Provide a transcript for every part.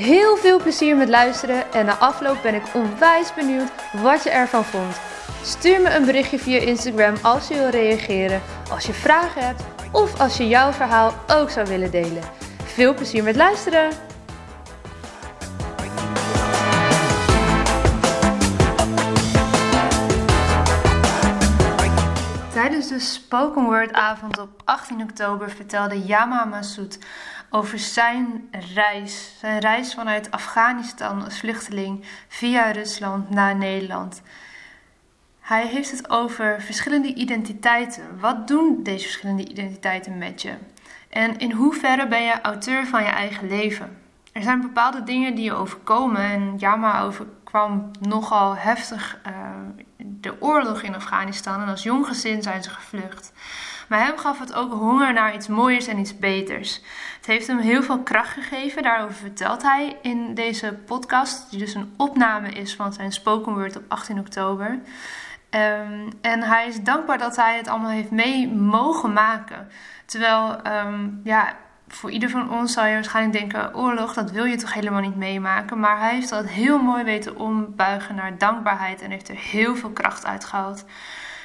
Heel veel plezier met luisteren en na afloop ben ik onwijs benieuwd wat je ervan vond. Stuur me een berichtje via Instagram als je wil reageren, als je vragen hebt of als je jouw verhaal ook zou willen delen. Veel plezier met luisteren! Tijdens de Spoken Word avond op 18 oktober vertelde Yama Masoud over zijn reis. Zijn reis vanuit Afghanistan als vluchteling via Rusland naar Nederland. Hij heeft het over verschillende identiteiten. Wat doen deze verschillende identiteiten met je? En in hoeverre ben je auteur van je eigen leven? Er zijn bepaalde dingen die je overkomen. En Yama overkwam nogal heftig uh, de oorlog in Afghanistan. En als jong gezin zijn ze gevlucht. Maar hem gaf het ook honger naar iets mooiers en iets beters. Het heeft hem heel veel kracht gegeven. Daarover vertelt hij in deze podcast. Die dus een opname is van zijn spoken word op 18 oktober. Um, en hij is dankbaar dat hij het allemaal heeft mee mogen maken. Terwijl, um, ja, voor ieder van ons zou je waarschijnlijk denken: oorlog, dat wil je toch helemaal niet meemaken. Maar hij heeft dat heel mooi weten ombuigen naar dankbaarheid en heeft er heel veel kracht uit gehaald.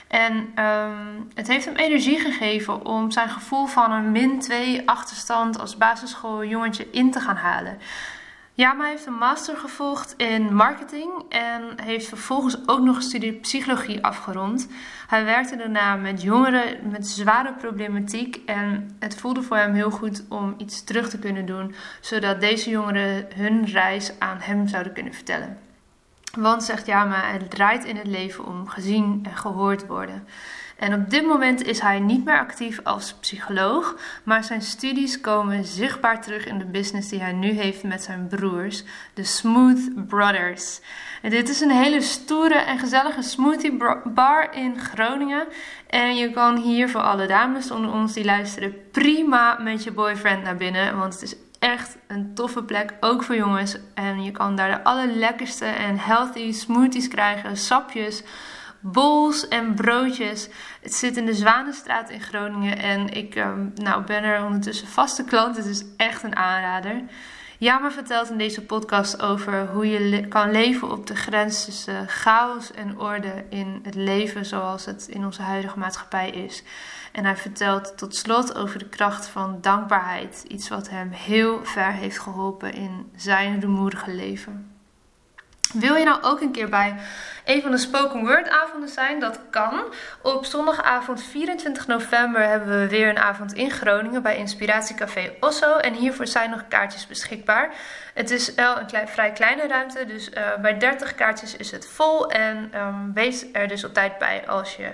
En um, het heeft hem energie gegeven om zijn gevoel van een min 2 achterstand als basisschooljongetje in te gaan halen. Ja, hij heeft een master gevolgd in marketing en heeft vervolgens ook nog een studie psychologie afgerond. Hij werkte daarna met jongeren met zware problematiek en het voelde voor hem heel goed om iets terug te kunnen doen, zodat deze jongeren hun reis aan hem zouden kunnen vertellen. Want, zegt Jama, het draait in het leven om gezien en gehoord worden. En op dit moment is hij niet meer actief als psycholoog, maar zijn studies komen zichtbaar terug in de business die hij nu heeft met zijn broers, de Smooth Brothers. En dit is een hele stoere en gezellige smoothie bar in Groningen. En je kan hier voor alle dames onder ons die luisteren prima met je boyfriend naar binnen, want het is echt een toffe plek, ook voor jongens. En je kan daar de allerlekkerste en healthy smoothies krijgen, sapjes bowls en broodjes. Het zit in de Zwanenstraat in Groningen en ik um, nou, ben er ondertussen vaste klant. Het is echt een aanrader. Jama vertelt in deze podcast over hoe je kan leven op de grens tussen chaos en orde in het leven zoals het in onze huidige maatschappij is. En hij vertelt tot slot over de kracht van dankbaarheid, iets wat hem heel ver heeft geholpen in zijn rumoerige leven. Wil je nou ook een keer bij een van de spoken word avonden zijn? Dat kan. Op zondagavond 24 november hebben we weer een avond in Groningen bij Inspiratiecafé Osso. En hiervoor zijn nog kaartjes beschikbaar. Het is wel een klein, vrij kleine ruimte, dus uh, bij 30 kaartjes is het vol. En um, wees er dus op tijd bij als je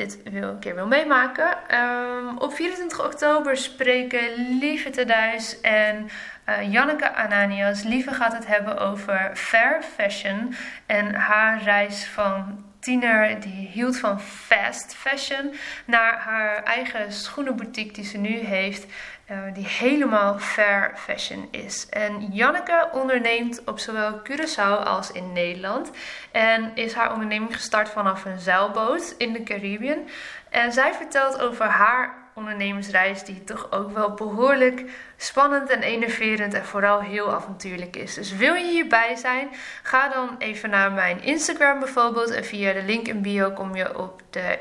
dit wil, een keer wil meemaken. Um, op 24 oktober spreken Lieve Teduis en uh, Janneke Ananias. Lieve gaat het hebben over fair fashion en haar reis van tiener die hield van fast fashion naar haar eigen schoenenboutique die ze nu heeft. Uh, die helemaal fair fashion is. En Janneke onderneemt op zowel Curaçao als in Nederland. En is haar onderneming gestart vanaf een zeilboot in de Caribbean. En zij vertelt over haar ondernemersreis die toch ook wel behoorlijk spannend en enerverend en vooral heel avontuurlijk is. Dus wil je hierbij zijn, ga dan even naar mijn Instagram bijvoorbeeld en via de link in bio kom je op de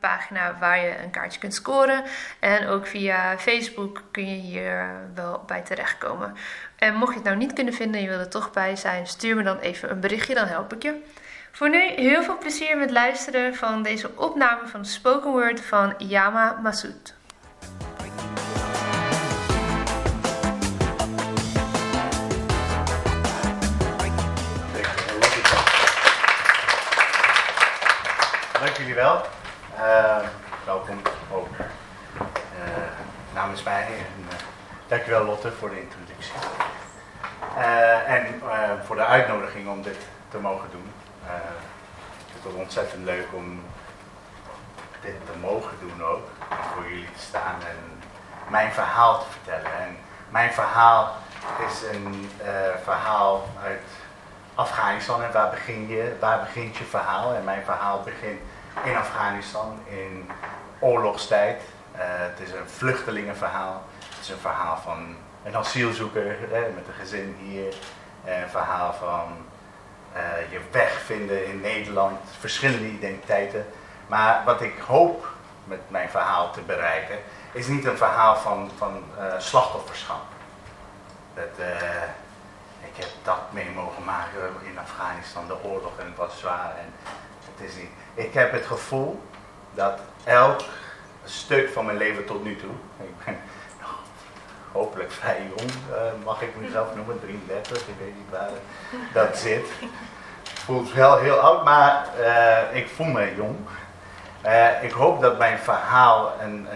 Pagina waar je een kaartje kunt scoren. En ook via Facebook kun je hier wel bij terechtkomen. En mocht je het nou niet kunnen vinden en je wil er toch bij zijn, stuur me dan even een berichtje, dan help ik je. Voor nu heel veel plezier met luisteren van deze opname van spoken word van Yama Masoud. Dank jullie wel. Uh, welkom ook uh, namens mij. En, uh, dankjewel Lotte voor de introductie. en voor de uitnodiging om dit te mogen doen. het is ontzettend leuk om dit te mogen doen ook. Voor jullie te staan en mijn verhaal te vertellen. En mijn verhaal is een verhaal uit Afghanistan en waar begin je, waar begint je verhaal? En mijn verhaal begint in Afghanistan in oorlogstijd. Uh, het is een vluchtelingenverhaal. Het is een verhaal van een asielzoeker hè, met een gezin hier. Een verhaal van uh, je weg vinden in Nederland, verschillende identiteiten. Maar wat ik hoop met mijn verhaal te bereiken, is niet een verhaal van, van slachtofferschap. Dat, ik heb dat mee mogen maken in Afghanistan, de oorlog, en het was zwaar. En het is niet. Ik heb het gevoel dat elk stuk van mijn leven tot nu toe, ik ben hopelijk vrij jong, uh, mag ik mezelf noemen, 33, ik weet niet waar dat zit. Voelt wel heel oud, maar uh, ik voel me jong. Uh, ik hoop dat mijn verhaal en,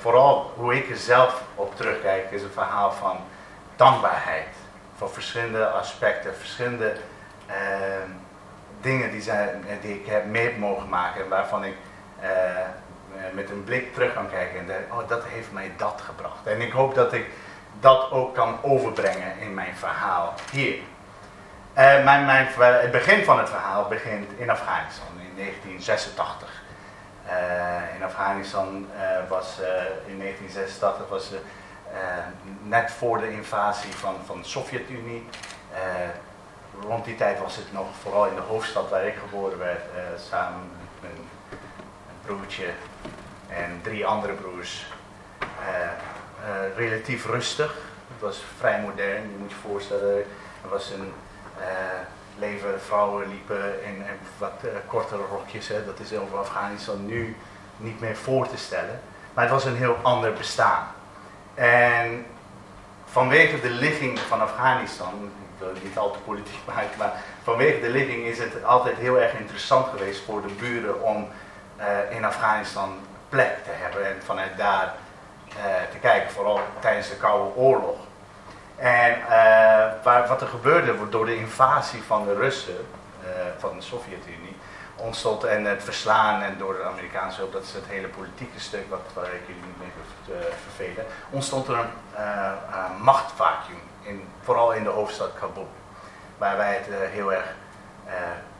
vooral hoe ik er zelf op terugkijk, is een verhaal van dankbaarheid voor verschillende aspecten, verschillende dingen die, die ik heb mee mogen maken waarvan ik uh, met een blik terug kan kijken en denk, oh dat heeft mij dat gebracht. En ik hoop dat ik dat ook kan overbrengen in mijn verhaal hier. Uh, mijn, mijn, het begin van het verhaal begint in Afghanistan in 1986. Uh, in Afghanistan was in 1986 was eh, net voor de invasie van, van de Sovjet-Unie. Eh, rond die tijd was het nog vooral in de hoofdstad waar ik geboren werd, eh, samen met mijn broertje en drie andere broers. relatief rustig. Het was vrij modern, je moet je voorstellen. Er was een leven, vrouwen liepen in, wat kortere rokjes. Hè. Dat is over Afghanistan nu niet meer voor te stellen. Maar het was een heel ander bestaan. En vanwege de ligging van Afghanistan, wil niet al te politiek maken, maar vanwege de ligging is het altijd heel erg interessant geweest voor de buren om uh, in Afghanistan plek te hebben en vanuit daar uh, te kijken, vooral tijdens de Koude Oorlog. En waar, wat er gebeurde door de invasie van de Russen, van de Sovjet-Unie, ontstond en het verslaan en door de Amerikaanse hulp, dat is het hele politieke stuk wat, waar ik jullie niet mee te vervelen, ontstond er een machtvacuum, vooral in de hoofdstad Kabul. Waar wij het uh, heel erg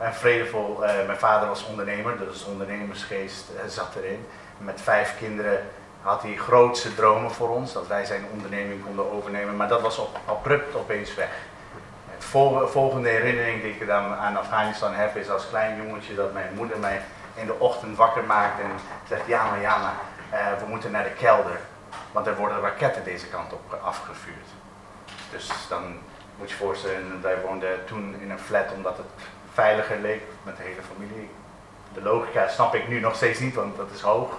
uh, vredevol, mijn vader was ondernemer, dus ondernemersgeest zat erin. Met vijf kinderen had hij grootste dromen voor ons, dat wij zijn onderneming konden overnemen, maar dat was op, abrupt opeens weg volgende herinnering die ik dan aan Afghanistan heb is als klein jongetje dat mijn moeder mij in de ochtend wakker maakt en zegt ja maar ja maar uh, we moeten naar de kelder, want er worden raketten deze kant op afgevuurd. Dus dan moet je voorstellen, wij woonden toen in een flat omdat het veiliger leek met de hele familie. De logica snap ik nu nog steeds niet, want dat is hoog.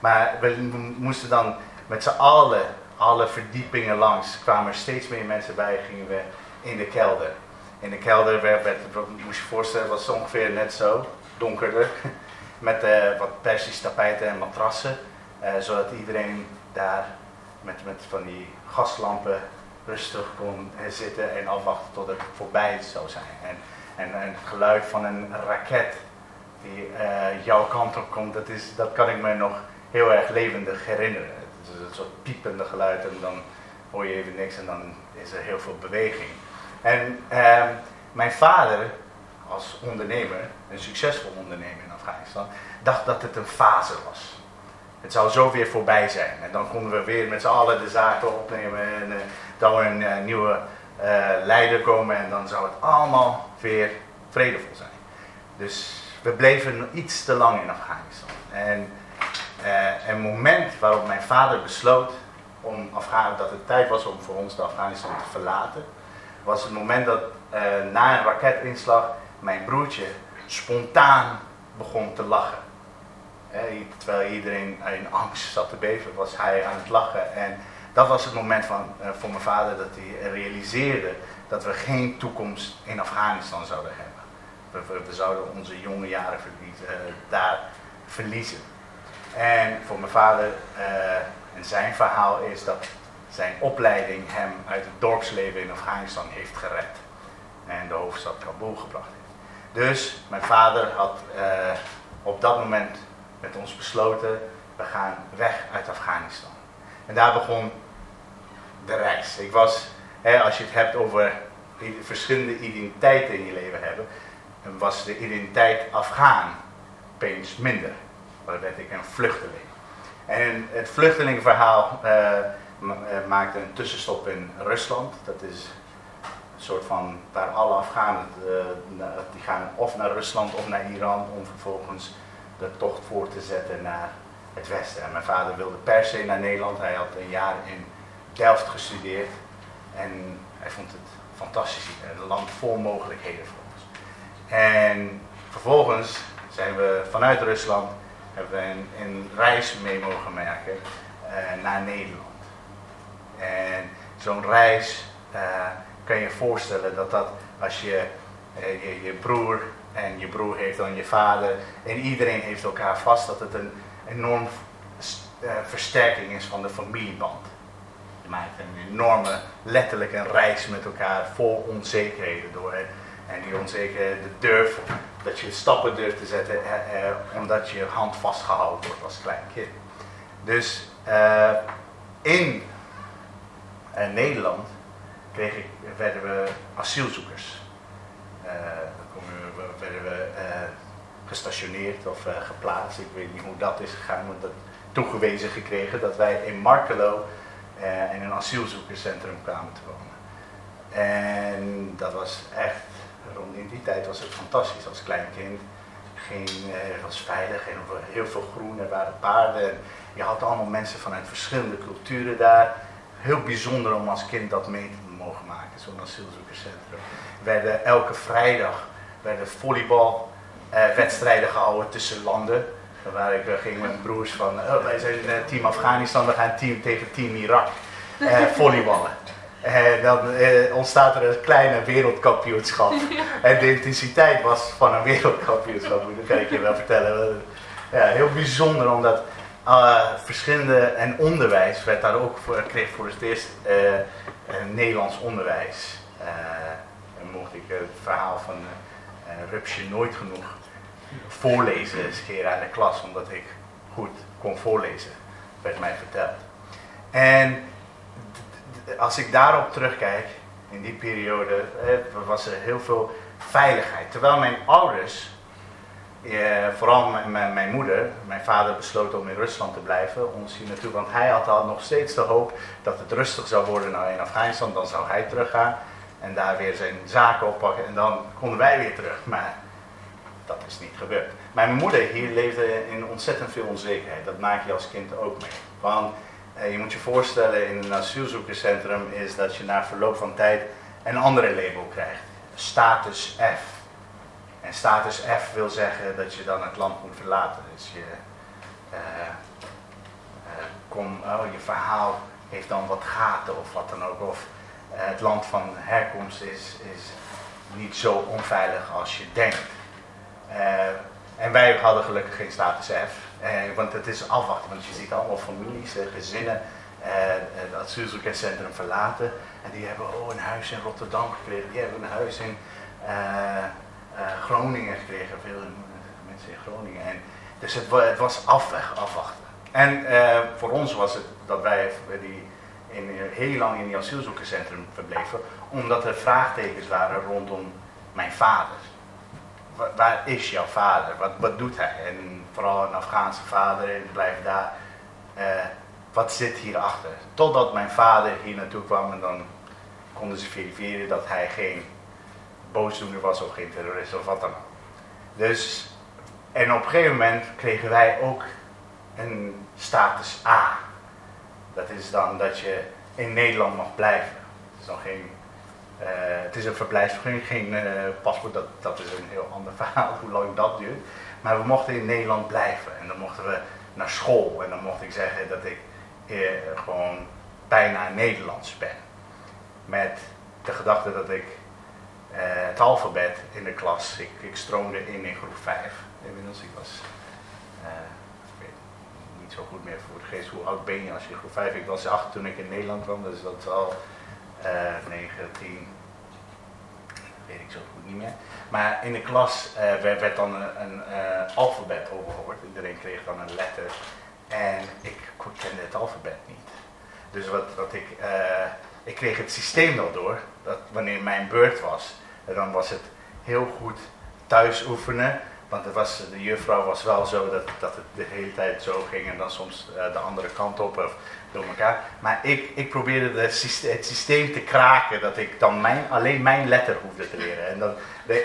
Maar we moesten dan met z'n allen, alle verdiepingen langs, kwamen er steeds meer mensen bij, gingen we in de kelder. In de kelder werd, werd moest je voorstellen, was ongeveer net zo, donkerder. Met uh, wat Persische tapijten en matrassen. Uh, zodat iedereen daar met, met van die gaslampen rustig kon zitten en afwachten tot het voorbij zou zijn. En, en, en het geluid van een raket die uh, jouw kant op komt, dat, is, dat kan ik me nog heel erg levendig herinneren. Het is een soort piepende geluid en dan hoor je even niks en dan is er heel veel beweging. En uh, mijn vader, als ondernemer, een succesvol ondernemer in Afghanistan, dacht dat het een fase was. Het zou zo weer voorbij zijn. En dan konden we weer met z'n allen de zaken opnemen en uh, dan een uh, nieuwe uh, leider komen en dan zou het allemaal weer vredevol zijn. Dus we bleven iets te lang in Afghanistan. En een moment waarop mijn vader besloot om dat het tijd was om voor ons de Afghanistan te verlaten, was het moment dat uh, na een raketinslag mijn broertje spontaan begon te lachen. terwijl iedereen in angst zat te beven, was hij aan het lachen. En dat was het moment van, uh, voor mijn vader dat hij realiseerde dat we geen toekomst in Afghanistan zouden hebben. We, zouden onze jonge jaren uh, daar verliezen. En voor mijn vader en zijn verhaal is dat zijn opleiding hem uit het dorpsleven in Afghanistan heeft gered. En de hoofdstad Kabul gebracht heeft. Dus mijn vader had eh, op dat moment met ons besloten, we gaan weg uit Afghanistan. En daar begon de reis. Ik was, hè, als je het hebt over verschillende identiteiten in je leven hebben, was de identiteit Afghaan opeens minder. Dan werd ik een vluchteling. En het vluchtelingenverhaal uh, maakte een tussenstop in Rusland. Dat is een soort van waar alle Afghanen uh, die gaan of naar Rusland of naar Iran om vervolgens de tocht voor te zetten naar het westen. En mijn vader wilde per se naar Nederland. Hij had een jaar in Delft gestudeerd en hij vond het fantastisch. Een land vol mogelijkheden voor ons. En vervolgens zijn we vanuit Rusland hebben we een, een reis mee mogen maken uh, naar Nederland. En zo'n reis uh, kan je voorstellen dat dat als je, je, je broer en je broer heeft dan je vader en iedereen heeft elkaar vast, dat het een enorm versterking is van de familieband. Maakt een enorme, letterlijk een reis met elkaar vol onzekerheden door. En die onzekerheden, de durf, dat je stappen durft te zetten, eh, eh, omdat je hand vastgehouden wordt als klein kind. Dus uh, in uh, Nederland kreeg ik, werden we asielzoekers. Uh, dan werden we gestationeerd of geplaatst. Ik weet niet hoe dat is gegaan, maar dat toegewezen gekregen dat wij in Markelo in een asielzoekerscentrum kwamen te wonen. En dat was echt rond die tijd was het fantastisch als klein kind. Ging, eh, het was veilig en heel veel groen, er waren paarden. Je had allemaal mensen vanuit verschillende culturen daar. Heel bijzonder om als kind dat mee te mogen maken, zo'n asielzoekerscentrum. Werden elke vrijdag werden volleybalwedstrijden eh, gehouden tussen landen. Waar ik uh, ging met mijn broers van, oh, wij zijn team Afghanistan, we gaan team tegen team Irak uh, volleyballen. En dan eh, ontstaat er een kleine wereldkampioenschap. En de intensiteit was van een wereldkampioenschap, dat kan ik je wel vertellen. Ja, heel bijzonder omdat uh, verschillende, en onderwijs werd daar ook voor, kreeg voor het eerst uh, Nederlands onderwijs. en mocht ik het verhaal van Rupsje nooit genoeg voorlezen eens keer aan de klas, omdat ik goed kon voorlezen, werd mij verteld. En als ik daarop terugkijk, in die periode, eh, was er heel veel veiligheid. Terwijl mijn ouders, eh, vooral mijn, moeder, mijn vader besloot om in Rusland te blijven, ons hier naartoe, want hij had al nog steeds de hoop dat het rustig zou worden nou in Afghanistan, dan zou hij teruggaan en daar weer zijn zaken oppakken en dan konden wij weer terug. Maar dat is niet gebeurd. Mijn moeder hier leefde in ontzettend veel onzekerheid. Dat maak je als kind ook mee. Want eh, je moet je voorstellen in een asielzoekerscentrum is dat je na verloop van tijd een andere label krijgt. Status F. En status F wil zeggen dat je dan het land moet verlaten. Dus je, uh, uh, kom, oh, je verhaal heeft dan wat gaten of wat dan ook. Of het land van herkomst is, is niet zo onveilig als je denkt. En wij hadden gelukkig geen status F. Eh, want het is afwachten, want je ziet allemaal families, eh, gezinnen eh, het asielzoekerscentrum verlaten. En die hebben oh, een huis in Rotterdam gekregen, die hebben een huis in Groningen gekregen, veel mensen in Groningen. En, dus het, het was afweg, afwachten. En voor ons was het dat wij die in, heel lang in die asielzoekerscentrum verbleven, omdat er vraagtekens waren rondom mijn vader. Waar is jouw vader? Wat, wat doet hij? En vooral een Afghaanse vader en blijf daar. Uh, wat zit hierachter? Totdat mijn vader hier naartoe kwam en dan konden ze verifiëren dat hij geen boosdoener was of geen terrorist of wat dan ook. Dus, en op een gegeven moment kregen wij ook een status A. Dat is dan dat je in Nederland mag blijven. Het is nog geen, uh, het is een verblijfsvergunning, geen uh, paspoort, dat, dat is een heel ander verhaal, hoe lang dat duurt. Maar we mochten in Nederland blijven en dan mochten we naar school en dan mocht ik zeggen dat ik eh, gewoon bijna Nederlands ben. Met de gedachte dat ik eh, het alfabet in de klas, ik, ik stroomde in in groep 5 inmiddels. Ik was niet zo goed meer voor de geest. Hoe oud ben je als je groep 5? Ik was 8 toen ik in Nederland kwam, dus dat is al uh, 9, 10, weet ik zo goed niet meer. Maar in de klas uh, werd, dan een, een uh, alfabet overgehoord. Iedereen kreeg dan een letter. En ik kende het alfabet niet. Dus wat, wat ik, ik kreeg het systeem wel door. Dat wanneer mijn beurt was, dan was het heel goed thuis oefenen. Want het was, de juffrouw was wel zo dat, dat het de hele tijd zo ging en dan soms uh, de andere kant op of door elkaar. Maar ik, ik probeerde de, het systeem te kraken dat ik dan mijn, alleen mijn letter hoefde te leren. En, dan,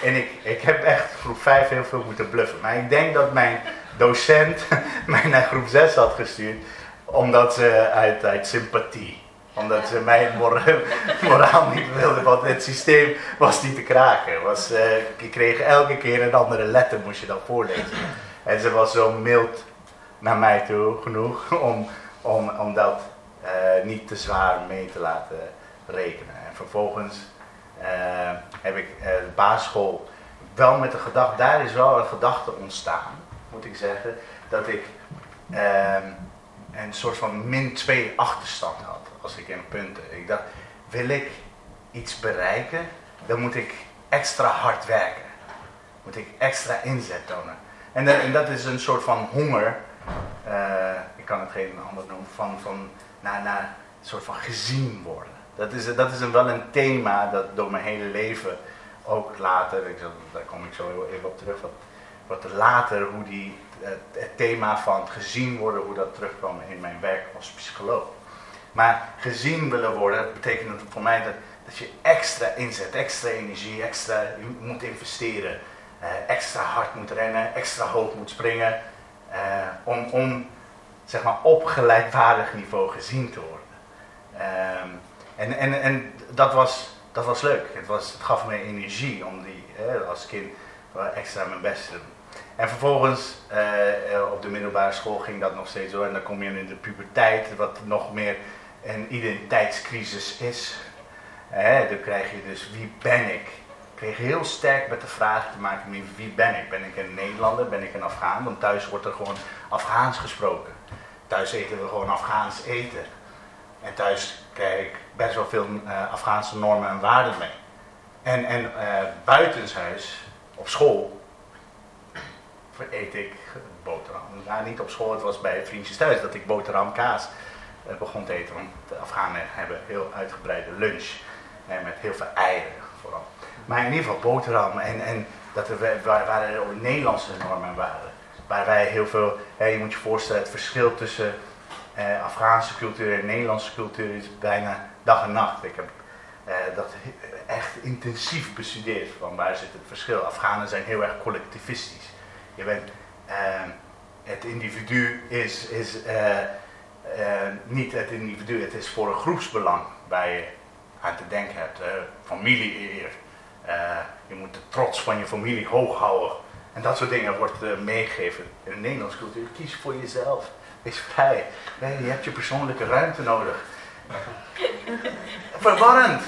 en ik, ik heb echt groep 5 heel veel moeten bluffen. Maar ik denk dat mijn docent mij naar groep 6 had gestuurd omdat ze uit, uit sympathie omdat ze mijn moraal niet wilden, want het systeem was niet te kraken. Was, uh, je kreeg elke keer een andere letter, moest je dan voorlezen. En ze was zo mild naar mij toe genoeg om, om, om dat uh, niet te zwaar mee te laten rekenen. En vervolgens heb ik de basisschool wel met de gedachte, daar is wel een gedachte ontstaan, moet ik zeggen, dat ik een soort van min 2 achterstand had als ik in punten. Ik dacht, wil ik iets bereiken, dan moet ik extra hard werken. Moet ik extra inzet tonen. En, dat, en dat is een soort van honger, uh, ik kan het geen ander noemen, van, van naar, naar een soort van gezien worden. Dat is, dat is een, wel een thema dat door mijn hele leven, ook later, ik, daar kom ik zo even op terug, wat, wat later, hoe die, het, het thema van gezien worden, hoe dat terugkwam in mijn werk als psycholoog. Maar gezien willen worden, betekent voor mij dat, dat je extra inzet, extra energie, extra moet investeren. Uh, extra hard moet rennen, extra hoog moet springen. Uh, om, om zeg maar op gelijkwaardig niveau gezien te worden. Uh, en en, en dat, was, dat was leuk. Het, was, het gaf me energie om die als kind extra mijn best te doen. En vervolgens uh, op de middelbare school ging dat nog steeds door. En dan kom je in de puberteit, wat nog meer een identiteitscrisis is. dan krijg je dus wie ben ik? Ik kreeg heel sterk met de vraag te maken met wie ben ik? Ben ik een Nederlander? Ben ik een Afghaan? Want thuis wordt er gewoon Afghaans gesproken. Thuis eten we gewoon Afghaans eten. En thuis krijg ik best wel veel uh, Afghaanse normen en waarden mee. En, en uh, buitenshuis, op school, eet ik boterham. Nou, niet op school, het was bij vriendjes thuis dat ik boterham kaas begon te eten. Want de Afghanen hebben heel uitgebreide lunch. met heel veel eieren vooral. Maar in ieder geval boterham. En, en dat er er ook Nederlandse normen waren. Waar wij heel veel, je moet je voorstellen, het verschil tussen Afghaanse cultuur en Nederlandse cultuur is bijna dag en nacht. Ik heb eh, dat echt intensief bestudeerd. Van waar zit het verschil? Afghanen zijn heel erg collectivistisch. Je bent, eh, het individu is, is eh, niet het individu, het is voor een groepsbelang waar je aan te denken hebt. Uh, familie-eer. Uh, je moet de trots van je familie hoog houden. En dat soort dingen wordt uh, meegegeven in de Nederlandse cultuur. Kies voor jezelf. Wees vrij. Nee, je hebt je persoonlijke ruimte nodig. verwarrend.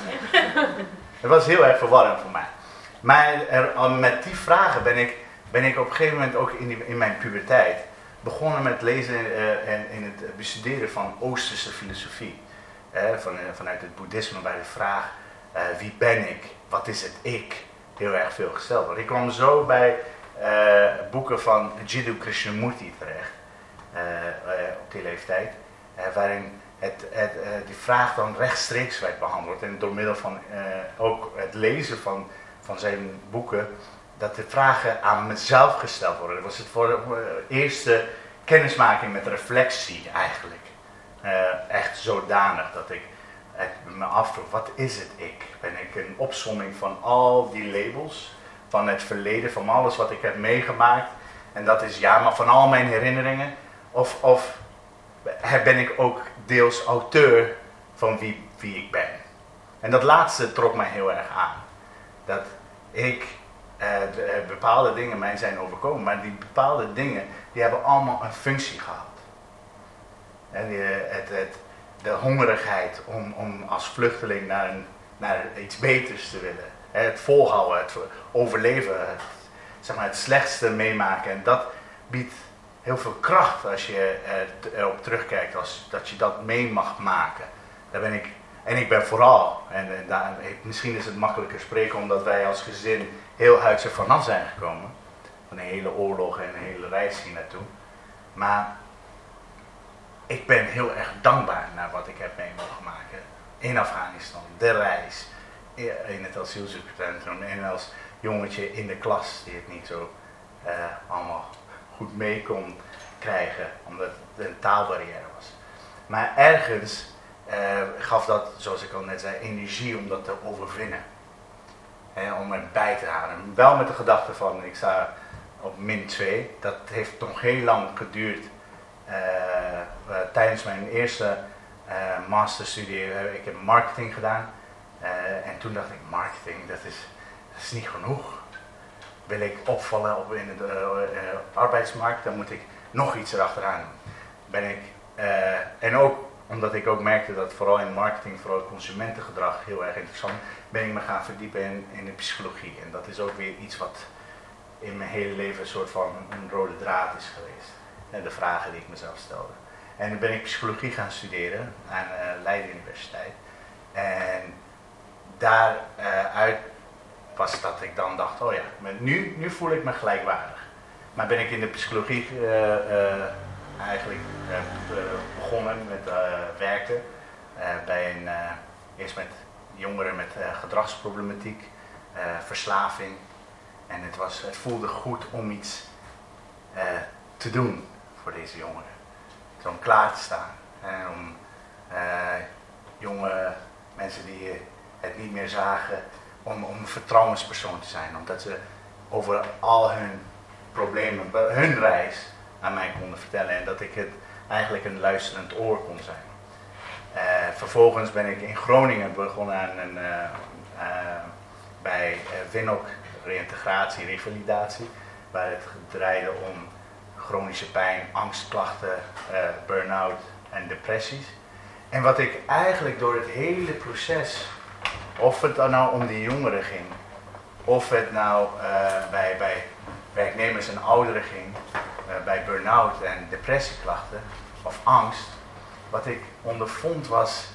Het was heel erg verwarrend voor mij. Maar er, met die vragen ben ik, ben ik op een gegeven moment ook in, in mijn puberteit begonnen met lezen uh, en in het bestuderen van Oosterse filosofie. van, uh, vanuit het boeddhisme, bij de vraag wie ben ik, wat is het ik, heel erg veel gesteld wordt. Ik kwam zo bij boeken van Jiddu Krishnamurti terecht, op die leeftijd, waarin het, het, die vraag dan rechtstreeks werd behandeld. En door middel van ook het lezen van, van zijn boeken dat de vragen aan mezelf gesteld worden. Dat was het voor de eerste kennismaking met reflectie eigenlijk. Uh, echt zodanig dat ik me afvroeg, wat is het ik? Ben ik een opsomming van al die labels, van het verleden, van alles wat ik heb meegemaakt? En dat is ja, maar van al mijn herinneringen? Of, of ben ik ook deels auteur van wie, wie ik ben? En dat laatste trok mij heel erg aan. Dat ik uh, bepaalde dingen mij zijn overkomen. Maar die bepaalde dingen, die hebben allemaal een functie gehad. En het, het, de hongerigheid om, om als vluchteling naar, een, naar iets beters te willen. Het volhouden, het overleven, het, zeg maar het slechtste meemaken. En dat biedt heel veel kracht als je erop terugkijkt, als, dat je dat mee mag maken. Daar ben ik, en ik ben vooral, en, misschien is het makkelijker spreken omdat wij als gezin heel huids er vanaf zijn gekomen. Van een hele oorlog en een hele reis hier naartoe. Maar ik ben heel erg dankbaar naar wat ik heb mee mogen maken in Afghanistan. De reis in het asielzoekerscentrum en als jongetje in de klas die het niet zo uh, allemaal goed mee kon krijgen, omdat het een taalbarrière was. Maar ergens gaf dat, zoals ik al net zei, energie om dat te overwinnen. Hè, om erbij te halen. Wel met de gedachte van, ik sta op min 2. Dat heeft nog heel lang geduurd. Uh, tijdens mijn eerste masterstudie, ik heb marketing gedaan. en toen dacht ik, marketing, dat is, dat is niet genoeg wil ik opvallen op in de arbeidsmarkt, dan moet ik nog iets erachteraan Ben ik, en ook omdat ik ook merkte dat vooral in marketing, vooral consumentengedrag heel erg interessant, ben ik me gaan verdiepen in, in de psychologie. En dat is ook weer iets wat in mijn hele leven een soort van een rode draad is geweest. En de vragen die ik mezelf stelde. En dan ben ik psychologie gaan studeren aan uh, Leiden Universiteit. En daaruit was dat ik dan dacht, oh ja, nu, nu voel ik me gelijkwaardig. Maar ben ik in de psychologie uh, uh, eigenlijk uh, begonnen met werken. bij een, eerst met jongeren met gedragsproblematiek, verslaving. En het, was, het voelde goed om iets te doen voor deze jongeren. om klaar te staan. En om jonge mensen die het niet meer zagen, om, om een vertrouwenspersoon te zijn. Omdat ze over al hun problemen, hun reis aan mij konden vertellen. En dat ik het eigenlijk een luisterend oor kon zijn. Uh, vervolgens ben ik in Groningen begonnen uh, uh, bij Winok reïntegratie, revalidatie. Waar het draaide om chronische pijn, angstklachten, burn-out en depressies. En wat ik eigenlijk door het hele proces of het nou om die jongeren ging, of het nou bij, bij werknemers en ouderen ging, bij burn-out en depressieklachten of angst. Wat ik ondervond was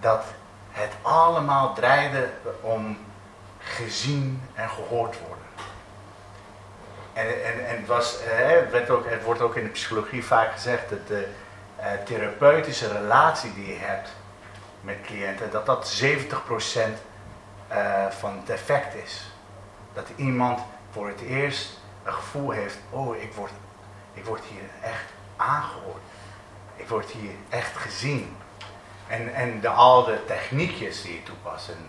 dat het allemaal draaide om gezien en gehoord worden. En, en, en het, was, het, ook, het wordt ook in de psychologie vaak gezegd dat de therapeutische relatie die je hebt met cliënten, dat dat 70% uh, eh, van het effect is. Dat iemand voor het eerst een gevoel heeft, oh ik word, ik word hier echt aangehoord. Ik word hier echt gezien. En, en de, al de techniekjes die je toepast, een,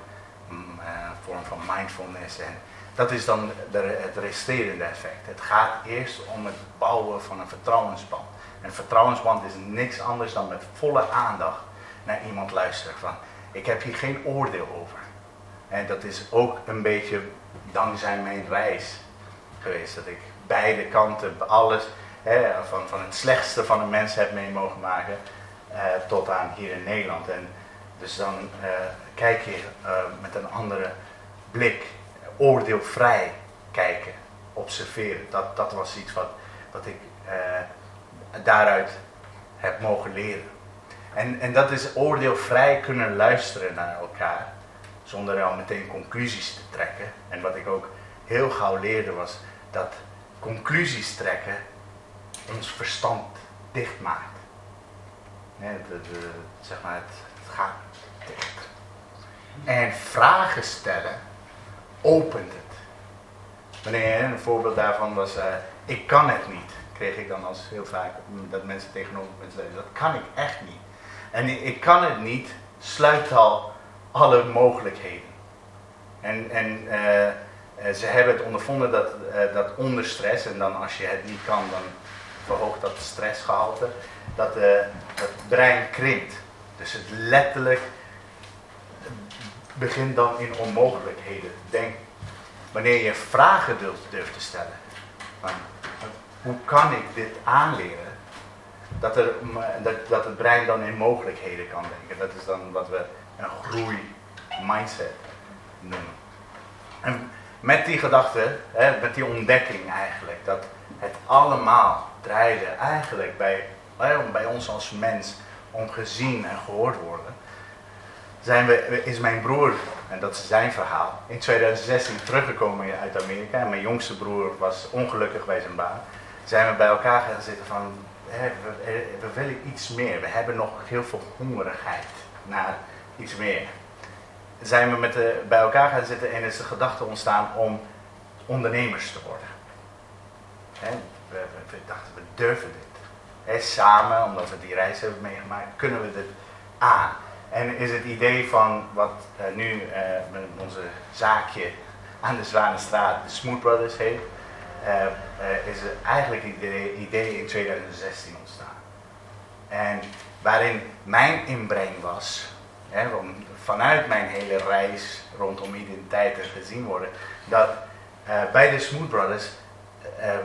mm, eh, vorm van mindfulness, en dat is dan de, het resterende effect. Het gaat eerst om het bouwen van een vertrouwensband. Een vertrouwensband is niks anders dan met volle aandacht naar iemand luisteren. Van, ik heb hier geen oordeel over. En dat is ook een beetje dankzij mijn reis geweest. Dat ik beide kanten, alles, van, van het slechtste van een mens heb mee mogen maken. Eh, tot aan hier in Nederland. En dus dan uh, kijk je uh, met een andere blik, oordeelvrij kijken, observeren. Dat, dat was iets wat, wat ik daaruit heb mogen leren. En, en dat is oordeelvrij kunnen luisteren naar elkaar, zonder al meteen conclusies te trekken. En wat ik ook heel gauw leerde was dat conclusies trekken ons verstand dicht maakt. zeg maar, het, gaat dicht. En vragen stellen opent het. Wanneer een voorbeeld daarvan was, uh, ik kan het niet, kreeg ik dan als heel vaak dat mensen tegenover me zeiden, dat kan ik echt niet. En ik kan het niet, sluit al alle mogelijkheden. En, en uh, ze hebben het ondervonden dat, uh, dat onder stress, en dan als je het niet kan, dan verhoogt dat stressgehalte, dat uh, het brein krimpt. Dus het letterlijk begint dan in onmogelijkheden denken. Wanneer je vragen durft, durft te stellen. Van, hoe kan ik dit aanleren? dat, er, dat, dat het brein dan in mogelijkheden kan denken. Dat is dan wat we een groei mindset noemen. En met die gedachte, hè, met die ontdekking eigenlijk, dat het allemaal draaide eigenlijk bij, bij ons als mens om gezien en gehoord worden, zijn we, is mijn broer, en dat is zijn verhaal, in 2016 teruggekomen uit Amerika. En mijn jongste broer was ongelukkig bij zijn baan. Zijn we bij elkaar gaan zitten van, we, we willen iets meer. We hebben nog heel veel hongerigheid naar iets meer. Zijn we met de, bij elkaar gaan zitten en is de gedachte ontstaan om ondernemers te worden. We, dachten, we durven dit. samen, omdat we die reis hebben meegemaakt, kunnen we dit aan. En is het idee van wat uh, nu uh, onze zaakje aan de Zwanenstraat, de Smooth Brothers heet, uh, is eigenlijk het idee, idee in 2016 ontstaan. En waarin mijn inbreng was, hè, vanuit mijn hele reis rondom identiteit en gezien worden, dat bij de Smooth Brothers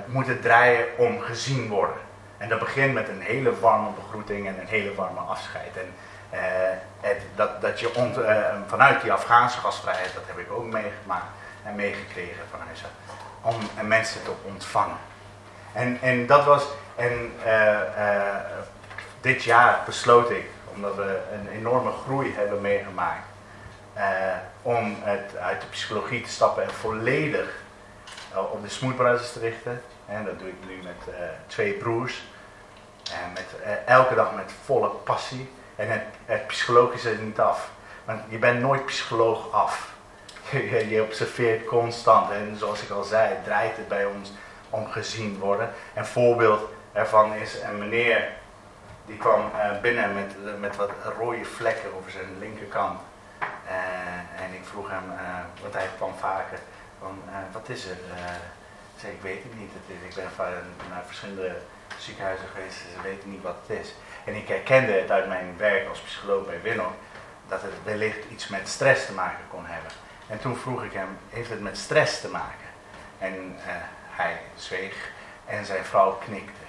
moet het draaien om gezien worden. En dat begint met een hele warme begroeting en een hele warme afscheid. En uh, het, dat, dat je uh, vanuit die Afghaanse gastvrijheid, dat heb ik ook meegemaakt en meegekregen vanuit ze, om mensen te ontvangen. En, en dat was, en uh, dit jaar besloot ik, omdat we een enorme groei hebben meegemaakt, om het, uit de psychologie te stappen en volledig op de smoothbrothers te richten. En dat doe ik nu met twee broers. En met, elke dag met volle passie. En het, het psychologische is niet af. Want je bent nooit psycholoog af. Je, je observeert constant. En zoals ik al zei, draait het bij ons om gezien worden. Een voorbeeld ervan is een meneer die kwam uh, binnen met, met wat rode vlekken over zijn linkerkant. En ik vroeg hem, uh, want hij kwam vaker, van, wat is er? ik zei, ik weet het niet. Het is, ik ben naar verschillende ziekenhuizen geweest, ze weten niet wat het is. En ik herkende het uit mijn werk als psycholoog bij Winnow, dat het wellicht iets met stress te maken kon hebben. En toen vroeg ik hem, heeft het met stress te maken? En uh, hij zweeg en zijn vrouw knikte.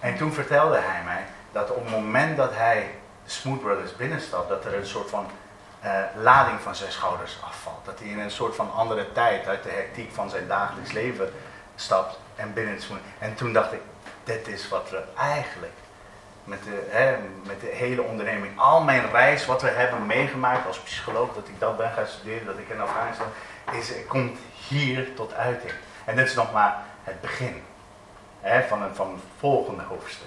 En toen vertelde hij mij dat op het moment dat hij Smooth Brothers binnenstapt, dat er een soort van uh, lading van zijn schouders afvalt. Dat hij in een soort van andere tijd uit de hectiek van zijn dagelijks leven stapt en binnen het. En toen dacht ik, dit is wat we eigenlijk met de, hè, met de hele onderneming, al mijn reis, wat we hebben meegemaakt als psycholoog, dat ik dat ben gaan studeren, dat ik in Afghanistan, is, komt hier tot uiting. En dit is nog maar het begin hè, van, een, van een volgende hoofdstuk.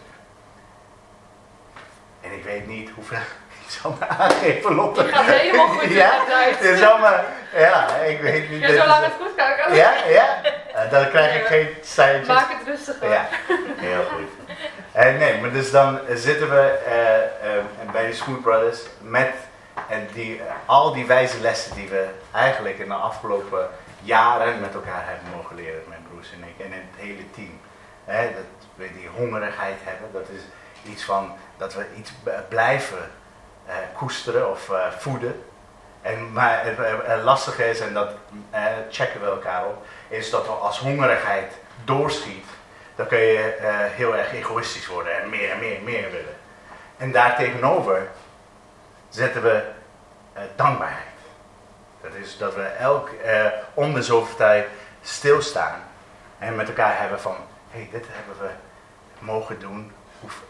En ik weet niet hoeveel ik zal me aangeven, Lotte. Je gaat helemaal goed ja, het is allemaal, ja, ik weet niet. Je zo lang het goed kijken. Ja, ja. Dan krijg ik geen cijfers. Maak het rustig Ja, heel goed. Uh, nee, maar dus dan zitten we uh, bij de Smooth Brothers met die, al die wijze lessen die we eigenlijk in de afgelopen jaren met elkaar hebben mogen leren, mijn broers en ik en het hele team. dat we die hongerigheid hebben, dat is iets van dat we iets blijven koesteren of voeden. En, maar het, lastige is, en dat checken we elkaar op, is dat als hongerigheid doorschiet dan kun je eh, heel erg egoïstisch worden en meer en meer en meer willen. En daartegenover zetten we dankbaarheid. Dat is dat we elk uh, om de zoveel tijd stilstaan en met elkaar hebben van, hé, hey, dit hebben we mogen doen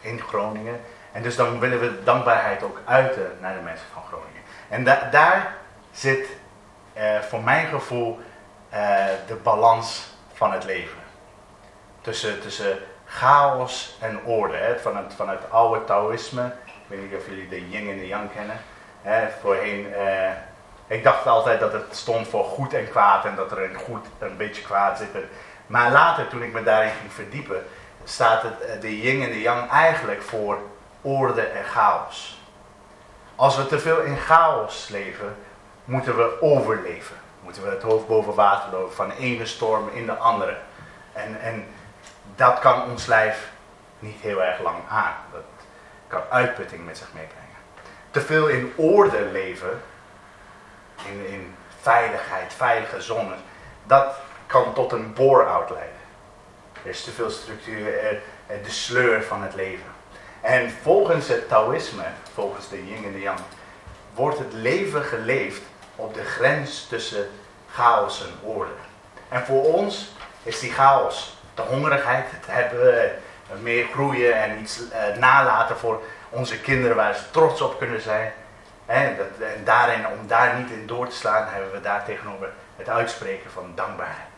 in Groningen. En dus dan willen we dankbaarheid ook uiten naar de mensen van Groningen. En da daar zit voor mijn gevoel de balans van het leven tussen, tussen chaos en orde. Hè? Van, het, van het oude Taoïsme. Ik weet niet of jullie de yin en de yang kennen. Hè? Voorheen, eh, ik dacht altijd dat het stond voor goed en kwaad en dat er een goed een beetje kwaad zit. Maar later, toen ik me daarin ging verdiepen, staat het, eh, de yin en de yang eigenlijk voor orde en chaos. Als we te veel in chaos leven, moeten we overleven. Moeten we het hoofd boven water lopen, van ene storm in de andere. En, en dat kan ons lijf niet heel erg lang aan. Dat kan uitputting met zich meebrengen. Te veel in orde leven, in, in veiligheid, veilige zones, dat kan tot een bore-out leiden. Er is te veel structuur, de sleur van het leven. En volgens het Taoïsme, volgens de yin en de yang, wordt het leven geleefd op de grens tussen chaos en orde. En voor ons is die chaos de hongerigheid, het hebben, meer groeien en iets eh, nalaten voor onze kinderen waar ze trots op kunnen zijn. En, dat, en daarin, om daar niet in door te slaan, hebben we daar tegenover het uitspreken van dankbaarheid.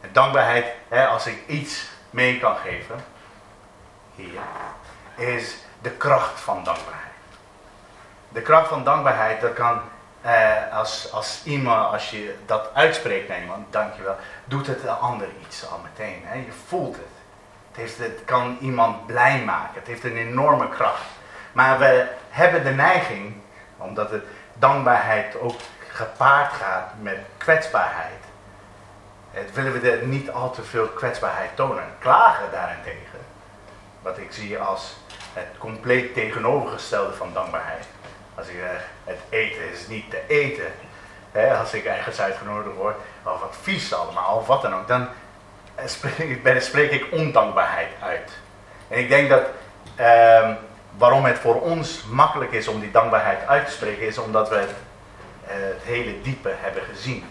En dankbaarheid, hè, als ik iets mee kan geven, hier, is de kracht van dankbaarheid. De kracht van dankbaarheid, dat kan eh, als, als iemand, als je dat uitspreekt naar iemand, dankjewel, doet het de ander iets al meteen. Hè? Je voelt het. Het, het kan iemand blij maken. Het heeft een enorme kracht. Maar we hebben de neiging, omdat het dankbaarheid ook gepaard gaat met kwetsbaarheid, het willen we er niet al te veel kwetsbaarheid tonen. Klagen daarentegen, wat ik zie als het compleet tegenovergestelde van dankbaarheid. Als ik zeg, het eten is niet te eten. Hè, als ik ergens uitgenodigd word, of wat vies allemaal, of wat dan ook, dan spreek ik, spreek ik ondankbaarheid uit. En ik denk dat ehm, waarom het voor ons makkelijk is om die dankbaarheid uit te spreken, is omdat we het, eh, hele diepe hebben gezien.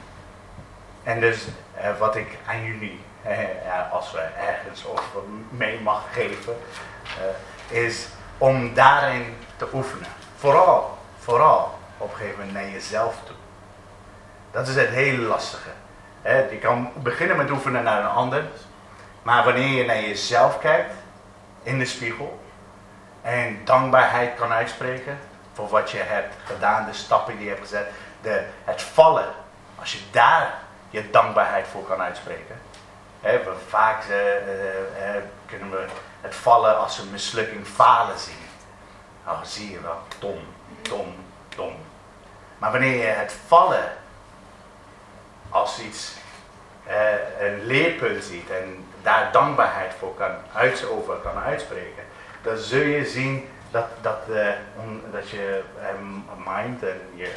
En dus eh, wat ik aan jullie, eh, als we ergens of mee mag geven, eh, is om daarin te oefenen. Vooral, vooral op een gegeven moment naar jezelf toe. Dat is het hele lastige. je kan beginnen met oefenen naar een ander. Maar wanneer je naar jezelf kijkt, in de spiegel, en dankbaarheid kan uitspreken voor wat je hebt gedaan, de stappen die je hebt gezet, de, het vallen, als je daar je dankbaarheid voor kan uitspreken. we, vaak uh, kunnen we het vallen als een mislukking falen zien. Nou, zie je wel, dom, dom, dom. Maar wanneer je het vallen als iets, eh, een leerpunt ziet en daar dankbaarheid voor kan, uit, over kan uitspreken, dan zul je zien dat, dat, uh, dat je mind en je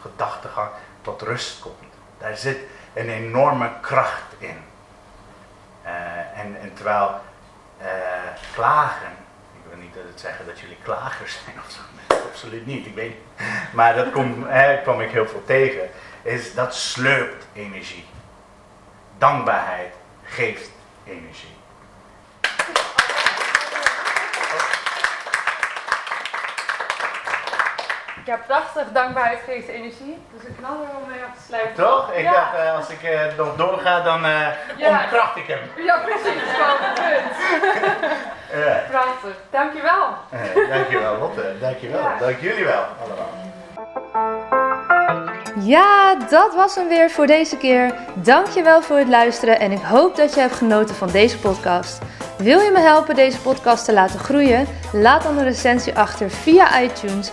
gedachtegang tot rust komt. Daar zit een enorme kracht in. Uh, en, en terwijl klagen niet dat het zeggen dat jullie klagers zijn of zo. absoluut niet. Ik weet, maar dat kom, hè, kwam ik heel veel tegen. Is dat slurpt energie. Dankbaarheid geeft energie. Ja, prachtig. Dankbaarheid geeft energie. Dus ik kan er wel mee afsluiten. Toch? Ik dacht, uh, als ik uh, nog doorga, dan uh, ja. omkracht ik hem. Ja, precies. Gewoon punt. ja. Prachtig. Dankjewel. dankjewel, Lotte. Dankjewel. Ja. Dank jullie wel, allemaal. Ja, dat was hem weer voor deze keer. Dankjewel voor het luisteren en ik hoop dat je hebt genoten van deze podcast. Wil je me helpen deze podcast te laten groeien? Laat dan een recensie achter via iTunes